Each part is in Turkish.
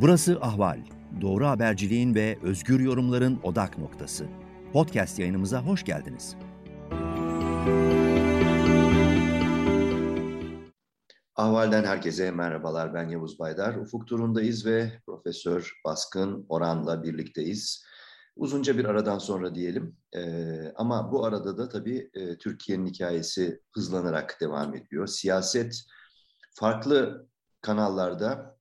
Burası Ahval. Doğru haberciliğin ve özgür yorumların odak noktası. Podcast yayınımıza hoş geldiniz. Ahval'den herkese merhabalar. Ben Yavuz Baydar. Ufuk turundayız ve Profesör Baskın Oran'la birlikteyiz. Uzunca bir aradan sonra diyelim. Ee, ama bu arada da tabii e, Türkiye'nin hikayesi hızlanarak devam ediyor. Siyaset farklı kanallarda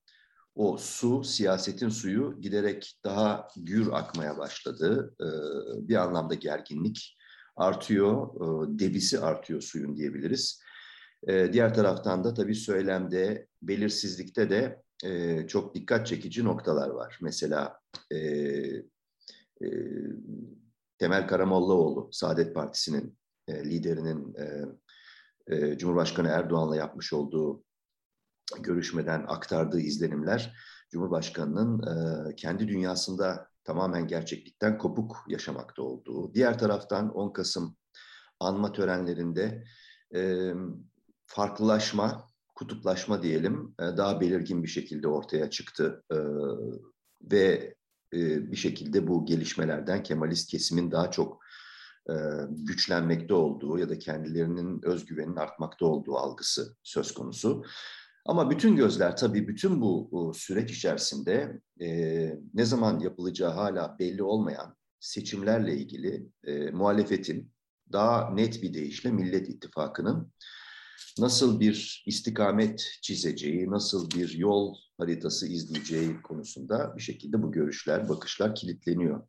o su, siyasetin suyu giderek daha gür akmaya başladı. Ee, bir anlamda gerginlik artıyor, e, debisi artıyor suyun diyebiliriz. Ee, diğer taraftan da tabii söylemde, belirsizlikte de e, çok dikkat çekici noktalar var. Mesela e, Temel Karamollaoğlu, Saadet Partisi'nin liderinin Cumhurbaşkanı Erdoğan'la yapmış olduğu görüşmeden aktardığı izlenimler Cumhurbaşkanı'nın e, kendi dünyasında tamamen gerçeklikten kopuk yaşamakta olduğu. Diğer taraftan 10 Kasım anma törenlerinde e, farklılaşma, kutuplaşma diyelim e, daha belirgin bir şekilde ortaya çıktı ve bir şekilde bu gelişmelerden Kemalist kesimin daha çok e, güçlenmekte olduğu ya da kendilerinin özgüvenin artmakta olduğu algısı söz konusu. Ama bütün gözler tabii bütün bu, süreç içerisinde e, ne zaman yapılacağı hala belli olmayan seçimlerle ilgili e, muhalefetin daha net bir deyişle Millet İttifakı'nın nasıl bir istikamet çizeceği, nasıl bir yol haritası izleyeceği konusunda bir şekilde bu görüşler, bakışlar kilitleniyor.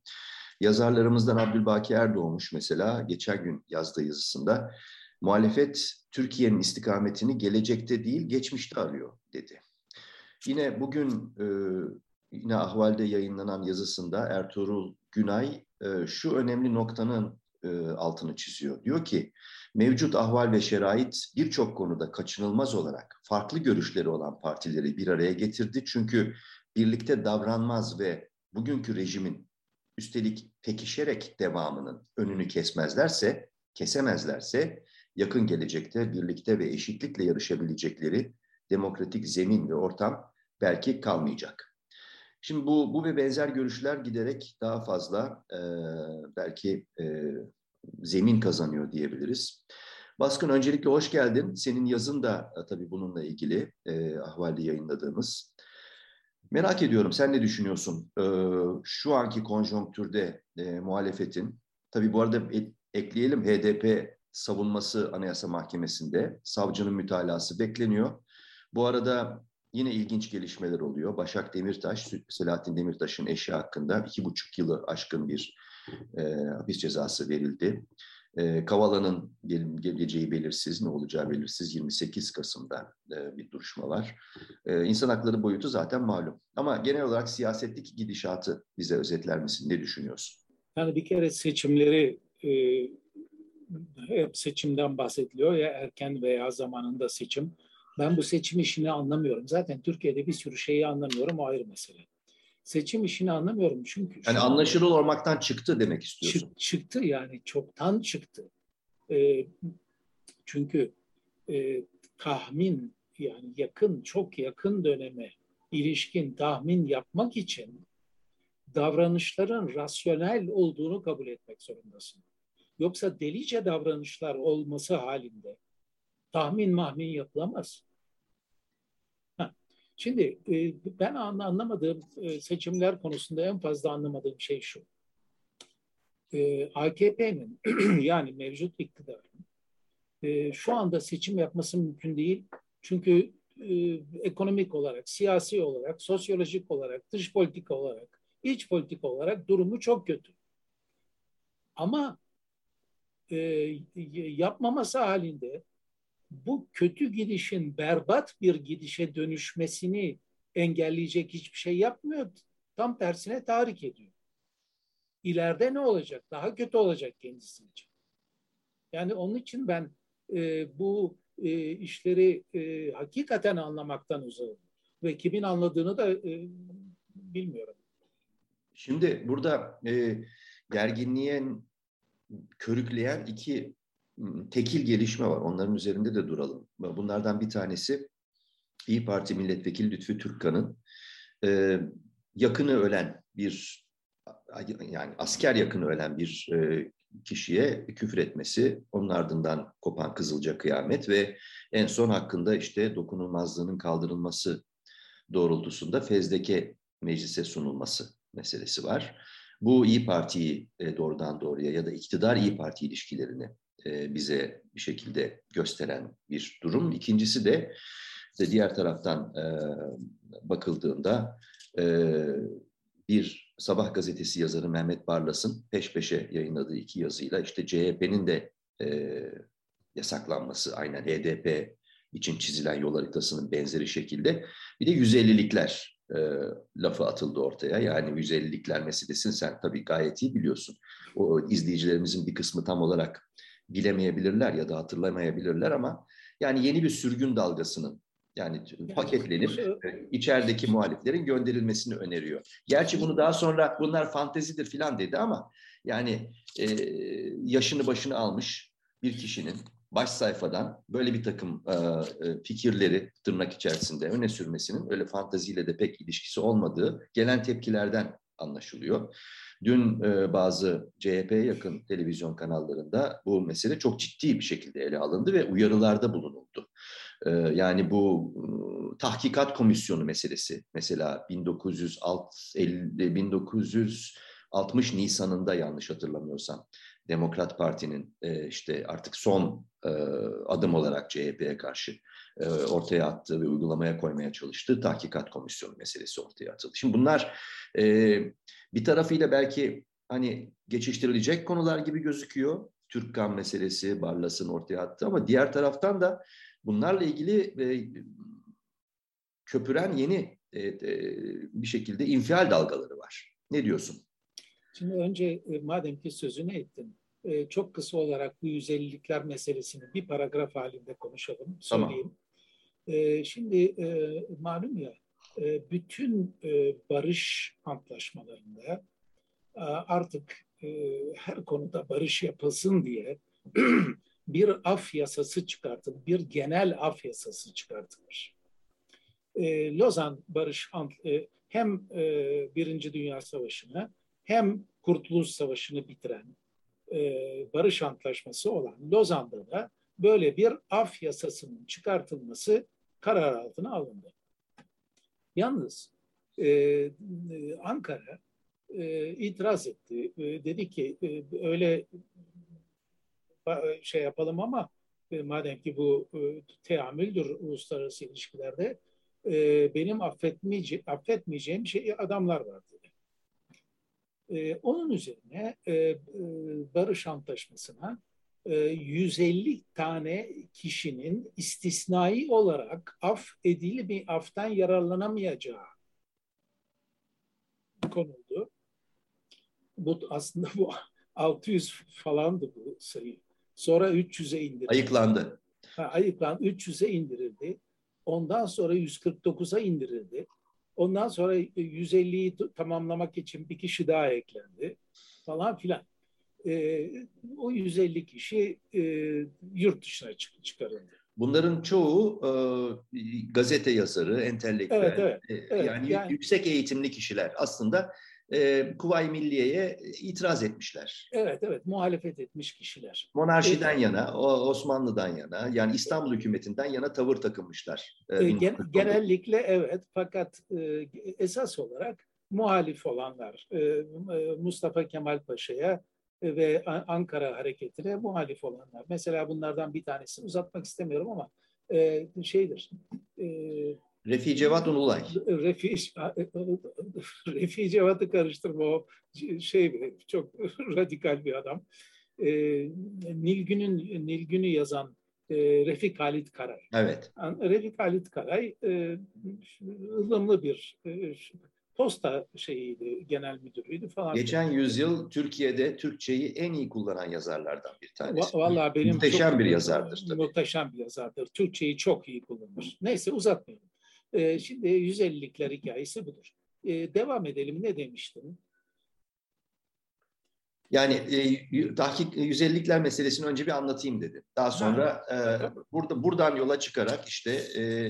Yazarlarımızdan Abdülbaki Erdoğmuş mesela geçen gün yazdığı yazısında muhalefet Türkiye'nin istikametini gelecekte değil geçmişte arıyor dedi. Yine bugün e, yine Ahval'de yayınlanan yazısında Ertuğrul Günay e, şu önemli noktanın e, altını çiziyor. Diyor ki mevcut ahval ve şerait birçok konuda kaçınılmaz olarak farklı görüşleri olan partileri bir araya getirdi. Çünkü birlikte davranmaz ve bugünkü rejimin üstelik pekişerek devamının önünü kesmezlerse, kesemezlerse yakın gelecekte birlikte ve eşitlikle yarışabilecekleri demokratik zemin ve ortam belki kalmayacak. Şimdi bu, bu ve benzer görüşler giderek daha fazla e, belki e, zemin kazanıyor diyebiliriz. Baskın öncelikle hoş geldin. Senin yazın da e, tabii bununla ilgili e, ahvalde yayınladığımız. Merak ediyorum sen ne düşünüyorsun? E, şu anki konjonktürde e, muhalefetin, tabii bu arada e, ekleyelim HDP savunması Anayasa Mahkemesi'nde. Savcının mütalası bekleniyor. Bu arada yine ilginç gelişmeler oluyor. Başak Demirtaş, Selahattin Demirtaş'ın eşi hakkında iki buçuk yılı aşkın bir e, hapis cezası verildi. E, Kavala'nın gel geleceği belirsiz, ne olacağı belirsiz 28 Kasım'da e, bir duruşma var. E, insan hakları boyutu zaten malum. Ama genel olarak siyasetteki gidişatı bize özetler misin? Ne düşünüyorsun? Yani bir kere seçimleri e, hep seçimden bahsediliyor ya erken veya zamanında seçim. Ben bu seçim işini anlamıyorum. Zaten Türkiye'de bir sürü şeyi anlamıyorum o ayrı mesele. Seçim işini anlamıyorum çünkü. Yani anlaşılır olmaktan çıktı demek istiyorsun. Çık, çıktı yani çoktan çıktı. E, çünkü e, tahmin yani yakın çok yakın döneme ilişkin tahmin yapmak için davranışların rasyonel olduğunu kabul etmek zorundasın. Yoksa delice davranışlar olması halinde tahmin mahmin yapılamaz. Şimdi e, ben anlamadığım e, seçimler konusunda en fazla anlamadığım şey şu. E, AKP'nin yani mevcut iktidarın şu anda seçim yapması mümkün değil. Çünkü ekonomik olarak, siyasi olarak, sosyolojik olarak, dış politika olarak, iç politika olarak durumu çok kötü. Ama e, yapmaması halinde bu kötü gidişin berbat bir gidişe dönüşmesini engelleyecek hiçbir şey yapmıyor. Tam tersine tahrik ediyor. İleride ne olacak? Daha kötü olacak kendisi için. Yani onun için ben e, bu e, işleri e, hakikaten anlamaktan uzağım. Ve kimin anladığını da e, bilmiyorum. Şimdi burada e, gerginliğe körükleyen iki tekil gelişme var. Onların üzerinde de duralım. Bunlardan bir tanesi İyi Parti Milletvekili Lütfü Türkkan'ın e, yakını ölen bir yani asker yakını ölen bir e, kişiye küfür etmesi, onun ardından kopan Kızılca kıyamet ve en son hakkında işte dokunulmazlığının kaldırılması doğrultusunda fezleke meclise sunulması meselesi var. Bu İyi Parti'yi e, doğrudan doğruya ya da iktidar İyi Parti ilişkilerini e, bize bir şekilde gösteren bir durum. İkincisi de işte diğer taraftan e, bakıldığında bir Sabah gazetesi yazarı Mehmet Barlas'ın peş peşe yayınladığı iki yazıyla işte CHP'nin de yasaklanması aynen HDP için çizilen yol haritasının benzeri şekilde bir de 150'likler e, lafı atıldı ortaya. Yani 150'likler meselesini sen tabii gayet iyi biliyorsun. O izleyicilerimizin bir kısmı tam olarak bilemeyebilirler ya da hatırlamayabilirler ama yani yeni bir sürgün dalgasının yani paketlenip e, içerideki muhaliflerin gönderilmesini öneriyor. Gerçi bunu daha sonra bunlar fantezidir filan dedi ama yani e, yaşını başını almış bir kişinin baş sayfadan böyle bir takım e, e, fikirleri tırnak içerisinde öne sürmesinin öyle fantaziyle de pek ilişkisi olmadığı gelen tepkilerden anlaşılıyor. Dün e, bazı CHP'ye yakın televizyon kanallarında bu mesele çok ciddi bir şekilde ele alındı ve uyarılarda bulunuldu. E, yani bu e, tahkikat komisyonu meselesi mesela 1950, 1960 Nisan'ında yanlış hatırlamıyorsam Demokrat Parti'nin e, işte artık son e, adım olarak CHP'ye karşı e, ortaya attığı ve uygulamaya koymaya çalıştığı tahkikat komisyonu meselesi ortaya atıldı. Şimdi bunlar e, bir tarafıyla belki hani geçiştirilecek konular gibi gözüküyor. Türkkan meselesi, Barlas'ın ortaya attığı ama diğer taraftan da bunlarla ilgili e, köpüren yeni e, e, bir şekilde infial dalgaları var. Ne diyorsun? Şimdi önce e, madem ki sözünü ettin, e, çok kısa olarak bu 150'likler meselesini bir paragraf halinde konuşalım, söyleyeyim. Tamam. Şimdi malum ya, bütün barış antlaşmalarında artık her konuda barış yapılsın diye bir af yasası çıkartılır, bir genel af yasası çıkartılır. Lozan Barış hem Birinci Dünya Savaşı'na hem Kurtuluş Savaşı'nı bitiren e, barış antlaşması olan Lozan'da da böyle bir af yasasının çıkartılması karar altına alındı. Yalnız e, e Ankara e, itiraz etti. E, dedi ki e, öyle şey yapalım ama e, madem ki bu e, teamüldür uluslararası ilişkilerde e, benim affetmeyece affetmeyeceğim şey adamlar var dedi. E, onun üzerine e, e, barış antlaşmasına e, 150 tane kişinin istisnai olarak af edili bir aftan yararlanamayacağı konuldu. Bu aslında bu 600 falandı bu sayı. Sonra 300'e indirildi. Ayıklandı. Ha, ayıklandı. 300'e indirildi. Ondan sonra 149'a indirildi. Ondan sonra 150'yi tamamlamak için bir kişi daha eklendi falan filan. E, o 150 kişi e, yurt dışına çık çıkarıldı. Bunların çoğu e, gazete yazarı, entelektüel, evet, evet, e, evet, yani, yani yüksek eğitimli kişiler. Aslında e, Kuvayi Milliye'ye itiraz etmişler. Evet evet muhalefet etmiş kişiler. Monarşiden evet. yana, Osmanlı'dan yana yani İstanbul hükümetinden yana tavır takınmışlar. E, gen, genellikle evet fakat e, esas olarak muhalif olanlar e, e Mustafa Kemal Paşa'ya ve Ankara hareketine muhalif olanlar. Mesela bunlardan bir tanesini uzatmak istemiyorum ama e, şeydir. E, Refi Cevat Ululay. Refi, Refi Cevat'ı karıştırma o şey çok radikal bir adam. E, Nilgün'ün Nilgün'ü yazan e, Refik Halit Karay. Evet. Refik Halit Karay e, ılımlı bir e, posta şeyiydi, genel müdürüydü falan. Geçen yüzyıl Türkiye'de Türkçeyi en iyi kullanan yazarlardan bir tanesi. Vallahi benim muhteşem çok, bir yazardır tabii. Muhteşem bir yazardır. Türkçeyi çok iyi kullanır. Neyse uzatmayalım. E, şimdi 150'likler hikayesi budur. E, devam edelim. Ne demiştim? Yani e, tahkik 150'likler meselesini önce bir anlatayım dedi. Daha sonra e, burada buradan yola çıkarak işte, e,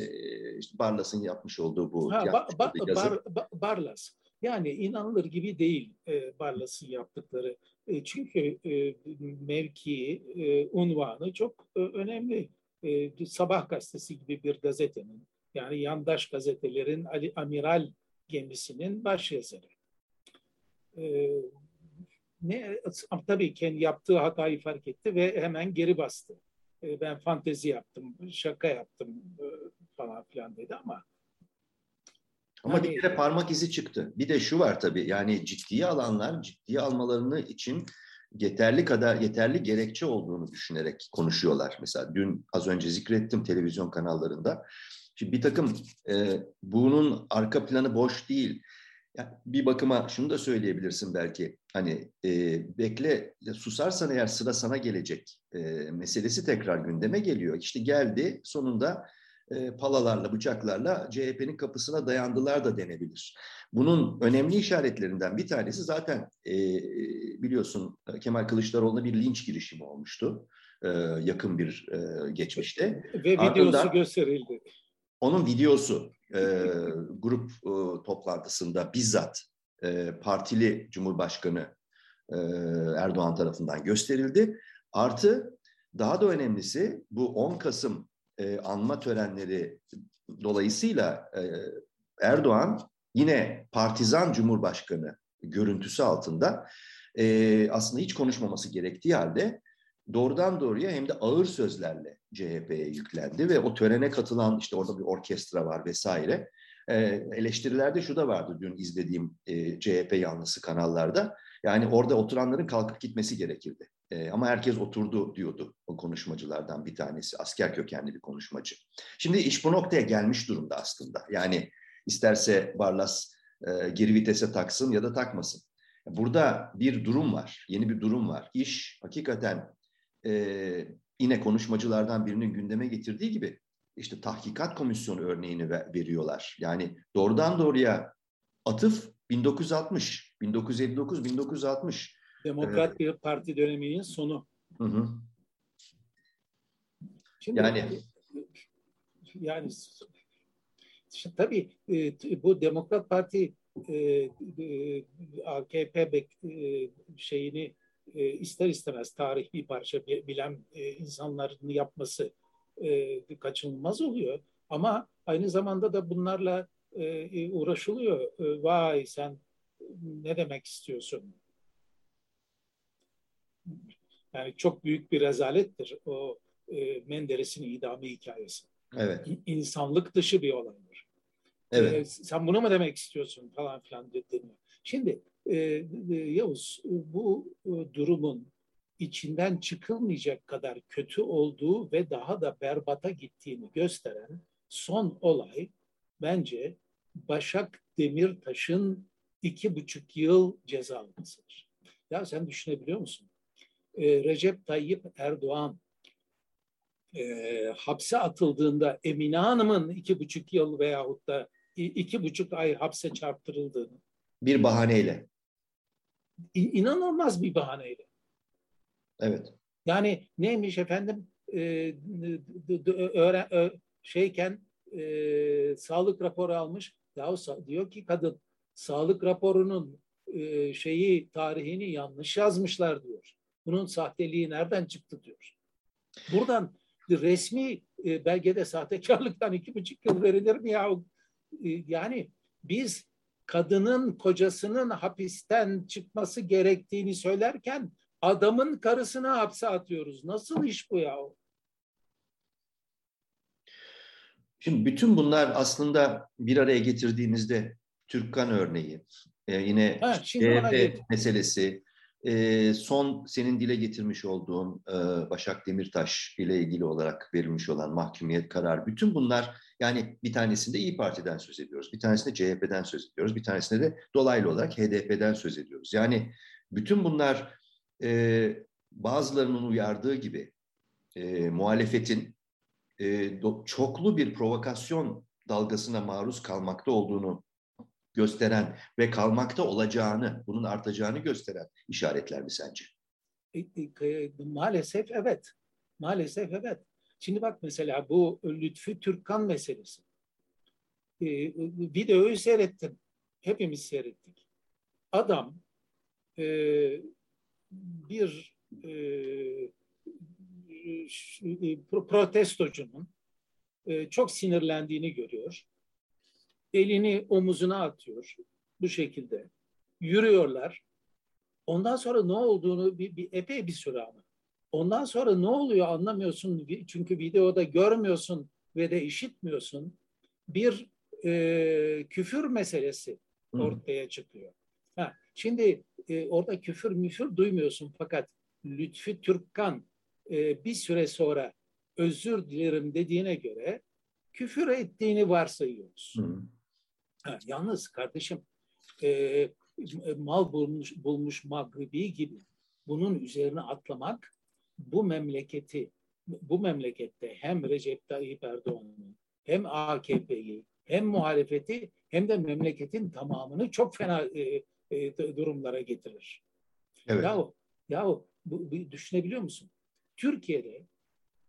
işte Barlas'ın yapmış olduğu bu ha, ba, ba, bar, ba, Barlas. Yani inanılır gibi değil e, Barlas'ın yaptıkları. E, çünkü e, mevki, e, unvanı çok e, önemli. E, Sabah gazetesi gibi bir gazetenin, yani yandaş gazetelerin Ali Amiral gemisinin başyazarı. E, ne tabii kendi yaptığı hatayı fark etti ve hemen geri bastı. E, ben fantezi yaptım, şaka yaptım e, falan filan dedi ama ama yani, bir kere parmak izi çıktı. Bir de şu var tabii yani ciddiye alanlar ciddiye almalarını için yeterli kadar yeterli gerekçe olduğunu düşünerek konuşuyorlar. Mesela dün az önce zikrettim televizyon kanallarında. Şimdi bir takım e, bunun arka planı boş değil. Yani bir bakıma şunu da söyleyebilirsin belki. Hani e, bekle susarsan eğer sıra sana gelecek e, meselesi tekrar gündeme geliyor. İşte geldi sonunda e, palalarla, bıçaklarla CHP'nin kapısına dayandılar da denebilir. Bunun önemli işaretlerinden bir tanesi zaten e, biliyorsun Kemal Kılıçdaroğlu'na bir linç girişimi olmuştu e, yakın bir e, geçmişte. Ve videosu Ardından, gösterildi. Onun videosu e, grup e, toplantısında bizzat e, partili Cumhurbaşkanı e, Erdoğan tarafından gösterildi. Artı daha da önemlisi bu 10 Kasım e, anma törenleri dolayısıyla e, Erdoğan yine partizan cumhurbaşkanı görüntüsü altında e, aslında hiç konuşmaması gerektiği halde doğrudan doğruya hem de ağır sözlerle CHP'ye yüklendi ve o törene katılan işte orada bir orkestra var vesaire. E, eleştirilerde şu da vardı dün izlediğim e, CHP yanlısı kanallarda. Yani orada oturanların kalkıp gitmesi gerekirdi. E, ama herkes oturdu diyordu o konuşmacılardan bir tanesi. Asker kökenli bir konuşmacı. Şimdi iş bu noktaya gelmiş durumda aslında. Yani isterse Barlas e, geri vitese taksın ya da takmasın. Burada bir durum var, yeni bir durum var. İş hakikaten e, yine konuşmacılardan birinin gündeme getirdiği gibi işte tahkikat komisyonu örneğini veriyorlar. Yani doğrudan doğruya atıf 1960, 1959, 1960 Demokrat bir parti döneminin sonu. Hı hı. Şimdi, yani yani işte, tabii bu Demokrat Parti AKP şeyini e, ister istemez tarih bir parça bilen e, insanların yapması e, kaçınılmaz oluyor. Ama aynı zamanda da bunlarla e, uğraşılıyor. E, vay sen ne demek istiyorsun? Yani çok büyük bir rezalettir o e, Menderes'in idamı hikayesi. Evet. İnsanlık dışı bir olaydır. Evet. E, sen bunu mu demek istiyorsun falan filan deniyor. Şimdi e, e, Yavuz bu e, durumun içinden çıkılmayacak kadar kötü olduğu ve daha da berbata gittiğini gösteren son olay bence Başak Demirtaş'ın iki buçuk yıl ceza almasıdır. Ya sen düşünebiliyor musun? e, Recep Tayyip Erdoğan e, hapse atıldığında Emine Hanım'ın iki buçuk yıl veyahut da iki buçuk ay hapse çarptırıldığını bir bahaneyle inanılmaz bir bahaneyle. Evet. Yani neymiş efendim e, öğren, ö, şeyken e, sağlık raporu almış. Ya diyor ki kadın sağlık raporunun e, şeyi tarihini yanlış yazmışlar diyor. Bunun sahteliği nereden çıktı diyor. Buradan resmi e, belgede sahtekarlıktan iki buçuk yıl verilir mi ya? E, yani biz kadının kocasının hapisten çıkması gerektiğini söylerken adamın karısını hapse atıyoruz. Nasıl iş bu ya? Şimdi bütün bunlar aslında bir araya getirdiğimizde Türkkan örneği, e, yine ha, CHP meselesi, son senin dile getirmiş olduğun Başak Demirtaş ile ilgili olarak verilmiş olan mahkumiyet kararı, bütün bunlar yani bir tanesinde İyi Parti'den söz ediyoruz, bir tanesinde CHP'den söz ediyoruz, bir tanesinde de dolaylı olarak HDP'den söz ediyoruz. Yani bütün bunlar e, bazılarının uyardığı gibi e, muhalefetin e, do, çoklu bir provokasyon dalgasına maruz kalmakta olduğunu gösteren ve kalmakta olacağını, bunun artacağını gösteren işaretler mi sence? E, e, maalesef evet. Maalesef evet. Şimdi bak mesela bu Lütfü Türkkan meselesi. E, videoyu seyrettim. Hepimiz seyrettik. Adam e, bir protestocunun çok sinirlendiğini görüyor. Elini omuzuna atıyor bu şekilde. Yürüyorlar. Ondan sonra ne olduğunu bir, bir epey bir süre ama. Ondan sonra ne oluyor anlamıyorsun çünkü videoda görmüyorsun ve de işitmiyorsun. Bir e, küfür meselesi ortaya çıkıyor. Ha, şimdi e, orada küfür müfür duymuyorsun fakat Lütfü Türkkan e, bir süre sonra özür dilerim dediğine göre küfür ettiğini varsayıyoruz. Hı. Ha, yalnız kardeşim e, mal bulmuş, bulmuş Magribi gibi bunun üzerine atlamak bu memleketi bu memlekette hem Recep Tayyip Erdoğan'ı hem AKP'yi hem muhalefeti hem de memleketin tamamını çok fena e, e, durumlara getirir. Evet. Yahu, yahu bu, bu, düşünebiliyor musun? Türkiye'de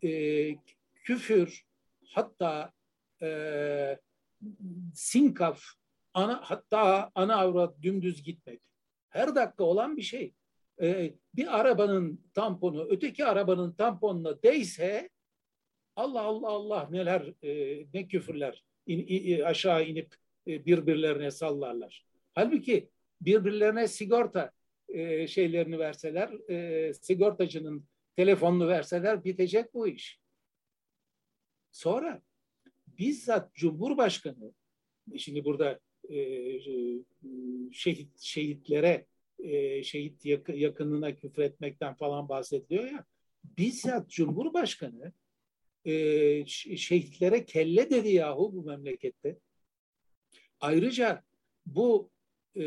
e, küfür hatta e, sinkaf ana, hatta ana avrat dümdüz gitmek her dakika olan bir şey. E, bir arabanın tamponu öteki arabanın tamponuna değse Allah Allah Allah neler e, ne küfürler in, in, aşağı inip e, birbirlerine sallarlar. Halbuki birbirlerine sigorta e, şeylerini verseler, e, sigortacının telefonunu verseler bitecek bu iş. Sonra bizzat Cumhurbaşkanı, şimdi burada e, şehit şehitlere e, şehit yakınına küfretmekten falan bahsediliyor ya, bizzat Cumhurbaşkanı e, şehitlere kelle dedi yahu bu memlekette. Ayrıca bu e,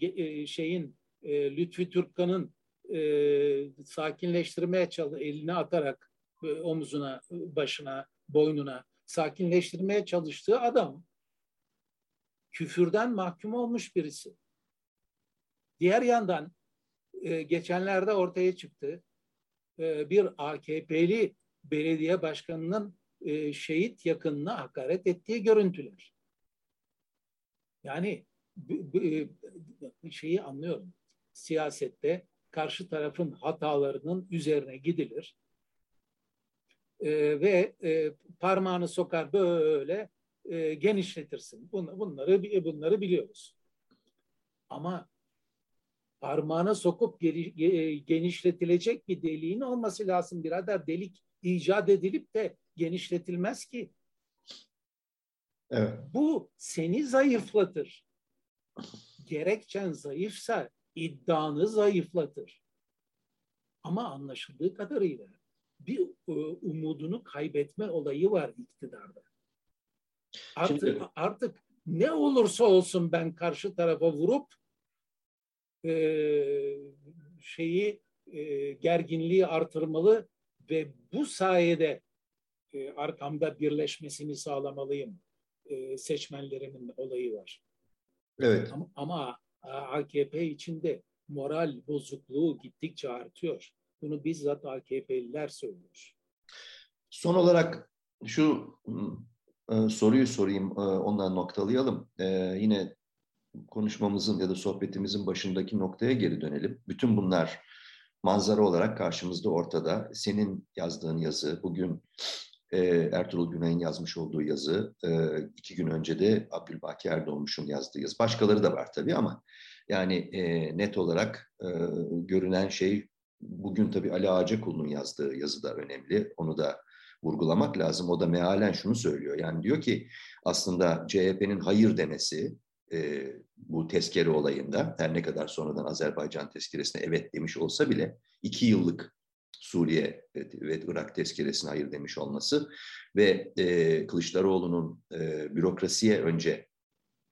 e, şeyin e, Lütfi Türkkan'ın e, sakinleştirmeye çalış, elini atarak e, omuzuna, başına, boynuna sakinleştirmeye çalıştığı adam küfürden mahkum olmuş birisi. Diğer yandan e, geçenlerde ortaya çıktı e, bir AKP'li belediye başkanının e, şehit yakınına hakaret ettiği görüntüler. Yani şeyi anlıyorum. Siyasette karşı tarafın hatalarının üzerine gidilir e, ve e, parmağını sokar böyle e, genişletirsin. Bun, bunları bunları biliyoruz. Ama parmağına sokup geri, genişletilecek bir deliğin olması lazım birader. Delik icat edilip de genişletilmez ki. Evet. Bu seni zayıflatır. Gerekçen zayıfsa iddianı zayıflatır. Ama anlaşıldığı kadarıyla bir e, umudunu kaybetme olayı var iktidarda. Artık, Şimdi... artık ne olursa olsun ben karşı tarafa vurup e, şeyi e, gerginliği artırmalı ve bu sayede e, arkamda birleşmesini sağlamalıyım e, seçmenlerimin olayı var. Evet. Ama, ama AKP içinde moral bozukluğu gittikçe artıyor. Bunu bizzat AKP'liler söylüyor. Son olarak şu e, soruyu sorayım, e, ondan noktalayalım. E, yine konuşmamızın ya da sohbetimizin başındaki noktaya geri dönelim. Bütün bunlar manzara olarak karşımızda ortada. Senin yazdığın yazı, bugün Ertuğrul Güney'in yazmış olduğu yazı, iki gün önce de Abdülbaki Erdoğmuş'un yazdığı yazı. Başkaları da var tabii ama yani net olarak görünen şey bugün tabii Ali Ağacakul'un yazdığı yazı da önemli. Onu da vurgulamak lazım. O da mealen şunu söylüyor. Yani diyor ki aslında CHP'nin hayır demesi e, bu tezkere olayında her ne kadar sonradan Azerbaycan tezkeresine evet demiş olsa bile iki yıllık Suriye ve Irak tezkeresine hayır demiş olması ve e, Kılıçdaroğlu'nun e, bürokrasiye önce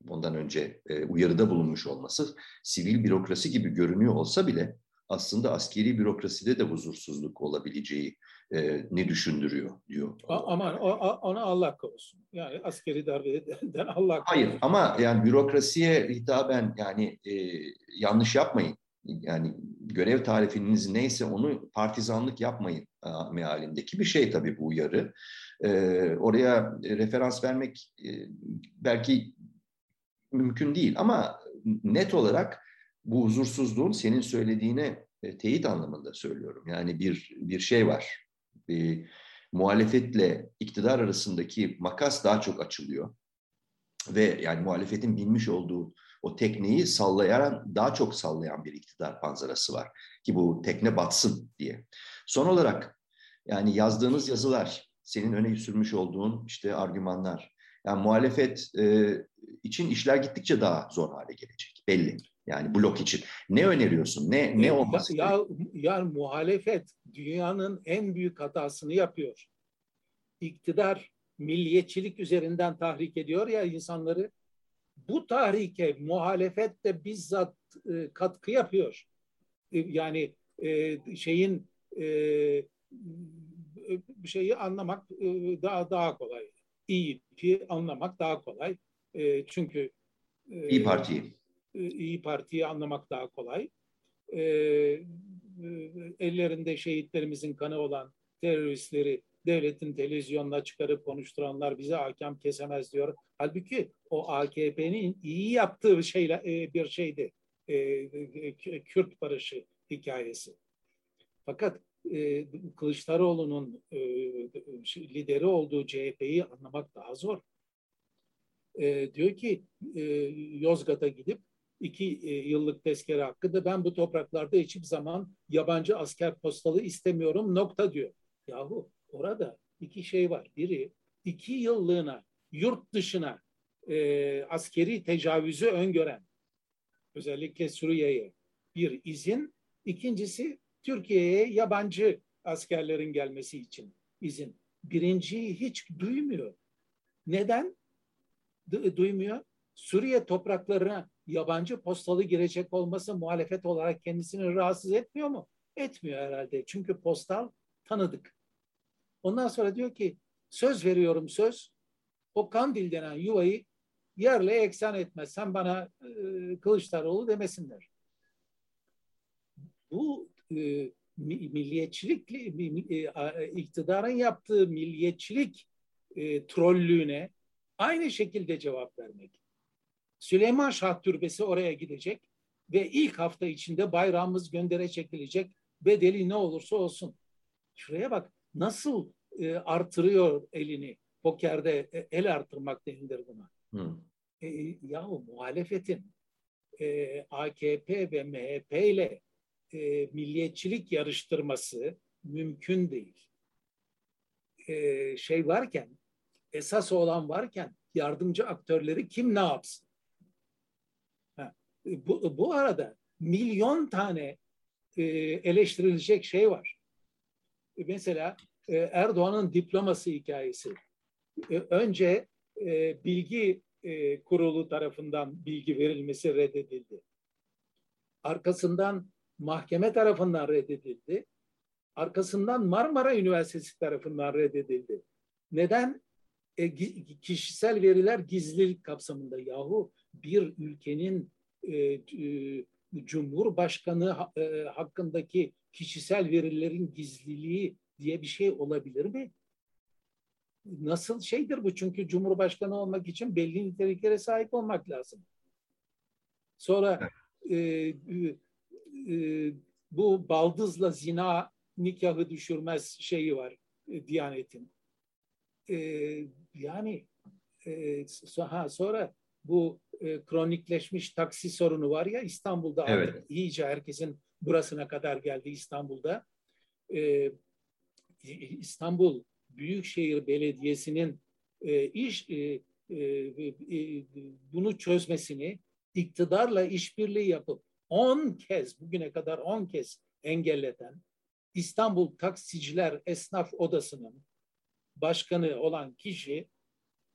ondan önce e, uyarıda bulunmuş olması sivil bürokrasi gibi görünüyor olsa bile aslında askeri bürokraside de huzursuzluk olabileceği e, ne düşündürüyor diyor. Aman ona Allah korusun. Yani askeri darbeden Allah korusun. Hayır ama yani bürokrasiye hitaben yani e, yanlış yapmayın. Yani görev tarifiniz neyse onu partizanlık yapmayın mealindeki bir şey tabii bu uyarı. E, oraya referans vermek e, belki mümkün değil ama net olarak bu huzursuzluğun senin söylediğine e, teyit anlamında söylüyorum. Yani bir bir şey var. E, muhalefetle iktidar arasındaki makas daha çok açılıyor. Ve yani muhalefetin bilmiş olduğu o tekneyi sallayan, daha çok sallayan bir iktidar panzarası var. Ki bu tekne batsın diye. Son olarak yani yazdığınız yazılar, senin öne sürmüş olduğun işte argümanlar, yani muhalefet e, için işler gittikçe daha zor hale gelecek belli. Yani blok için. Ne öneriyorsun? Ne ne olması? Ya, ya, ya muhalefet dünyanın en büyük hatasını yapıyor. İktidar milliyetçilik üzerinden tahrik ediyor ya insanları. Bu tahrike muhalefet de bizzat e, katkı yapıyor. E, yani e, şeyin e, şeyi anlamak e, daha daha kolay. İYİP'i anlamak daha kolay. E, çünkü e, İyi Parti'yi. E, İyi Parti'yi anlamak daha kolay. E, ellerinde şehitlerimizin kanı olan teröristleri devletin televizyonuna çıkarıp konuşturanlar bize hakem kesemez diyor. Halbuki o AKP'nin iyi yaptığı şeyle bir şeydi. Kürt barışı hikayesi. Fakat Kılıçdaroğlu'nun lideri olduğu CHP'yi anlamak daha zor. Diyor ki Yozgat'a gidip iki yıllık tezkere hakkında ben bu topraklarda hiçbir zaman yabancı asker postalı istemiyorum nokta diyor. Yahu orada iki şey var. Biri iki yıllığına yurt dışına e, askeri tecavüzü öngören özellikle Suriye'ye bir izin. İkincisi Türkiye'ye yabancı askerlerin gelmesi için izin. Birinciyi hiç duymuyor. Neden? Du duymuyor. Suriye topraklarına yabancı postalı girecek olması muhalefet olarak kendisini rahatsız etmiyor mu? Etmiyor herhalde. Çünkü postal tanıdık. Ondan sonra diyor ki söz veriyorum söz. O Kandil denen yuvayı yerle eksan etmezsen bana e, Kılıçdaroğlu demesinler. Bu e, milliyetçilik e, iktidarın yaptığı milliyetçilik e, trollüğüne aynı şekilde cevap vermek. Süleyman Şah Türbesi oraya gidecek ve ilk hafta içinde bayrağımız göndere çekilecek bedeli ne olursa olsun. Şuraya bak nasıl e, artırıyor elini. Pokerde e, el artırmak denilir buna. Hı. E, yahu muhalefetin e, AKP ve MHP ile e, milliyetçilik yarıştırması mümkün değil. E, şey varken, esas olan varken yardımcı aktörleri kim ne yapsın? Bu, bu arada milyon tane e, eleştirilecek şey var. E, mesela e, Erdoğan'ın diploması hikayesi. E, önce e, bilgi e, kurulu tarafından bilgi verilmesi reddedildi. Arkasından mahkeme tarafından reddedildi. Arkasından Marmara Üniversitesi tarafından reddedildi. Neden? E, kişisel veriler gizlilik kapsamında. Yahu bir ülkenin Cumhurbaşkanı e, hakkındaki kişisel verilerin gizliliği diye bir şey olabilir mi? Nasıl şeydir bu? Çünkü Cumhurbaşkanı olmak için belli niteliklere sahip olmak lazım. Sonra e, e, bu baldızla zina nikahı düşürmez şeyi var e, Diyanet'in. E, yani e, ha, sonra bu e, kronikleşmiş taksi sorunu var ya İstanbul'da evet. artık iyice herkesin burasına kadar geldi İstanbul'da. E, İstanbul Büyükşehir Belediyesi'nin e, iş e, e, e, bunu çözmesini iktidarla işbirliği yapıp 10 kez bugüne kadar 10 kez engelleten İstanbul Taksiciler Esnaf Odası'nın başkanı olan kişi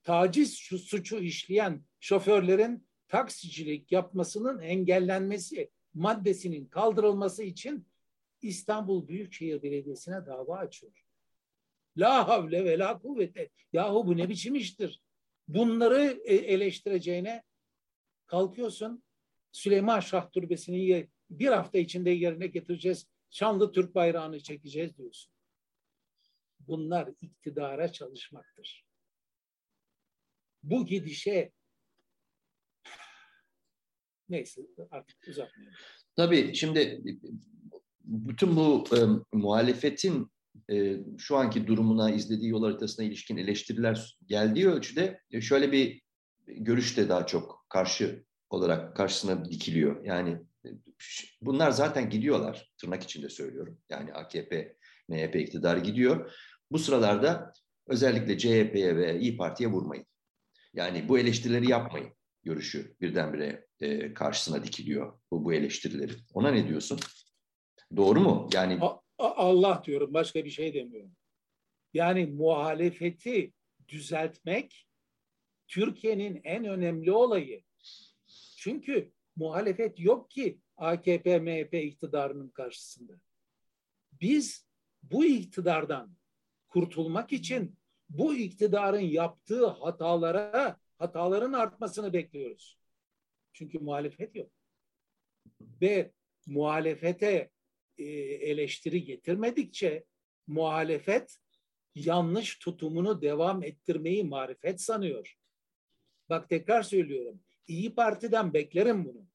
taciz suçu işleyen şoförlerin taksicilik yapmasının engellenmesi maddesinin kaldırılması için İstanbul Büyükşehir Belediyesi'ne dava açıyor. La havle ve la kuvvete. Yahu bu ne biçim iştir? Bunları e, eleştireceğine kalkıyorsun Süleyman Şah Türbesi'ni bir hafta içinde yerine getireceğiz. Şanlı Türk bayrağını çekeceğiz diyorsun. Bunlar iktidara çalışmaktır. Bu gidişe neyse artık uzatmayalım. Tabii şimdi bütün bu e, muhalefetin e, şu anki durumuna, izlediği yol haritasına ilişkin eleştiriler geldiği ölçüde e, şöyle bir görüş de daha çok karşı olarak karşısına dikiliyor. Yani e, bunlar zaten gidiyorlar, tırnak içinde söylüyorum. Yani AKP, MHP iktidarı gidiyor. Bu sıralarda özellikle CHP'ye ve İyi Parti'ye vurmayın. Yani bu eleştirileri yapmayın görüşü birdenbire e, karşısına dikiliyor bu, bu eleştirileri. Ona ne diyorsun? Doğru mu? Yani Allah diyorum başka bir şey demiyorum. Yani muhalefeti düzeltmek Türkiye'nin en önemli olayı. Çünkü muhalefet yok ki AKP, MHP iktidarının karşısında. Biz bu iktidardan kurtulmak için bu iktidarın yaptığı hatalara hataların artmasını bekliyoruz. Çünkü muhalefet yok. Ve muhalefete e, eleştiri getirmedikçe muhalefet yanlış tutumunu devam ettirmeyi marifet sanıyor. Bak tekrar söylüyorum. İyi Parti'den beklerim bunu.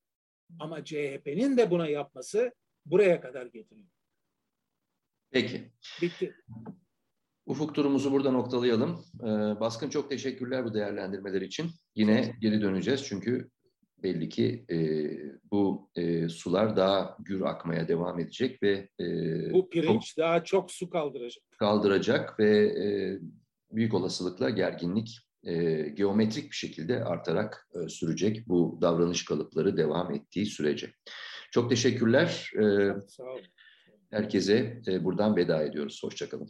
Ama CHP'nin de buna yapması buraya kadar getiriyor. Peki. Bitti. Ufuk turumuzu burada noktalayalım. Ee, Baskın çok teşekkürler bu değerlendirmeler için. Yine geri döneceğiz çünkü belli ki e, bu e, sular daha gür akmaya devam edecek ve e, bu pirinç çok daha çok su kaldıracak. Kaldıracak ve e, büyük olasılıkla gerginlik e, geometrik bir şekilde artarak e, sürecek bu davranış kalıpları devam ettiği sürece. Çok teşekkürler. E, Sağ olun. Herkese e, buradan veda ediyoruz. Hoşçakalın.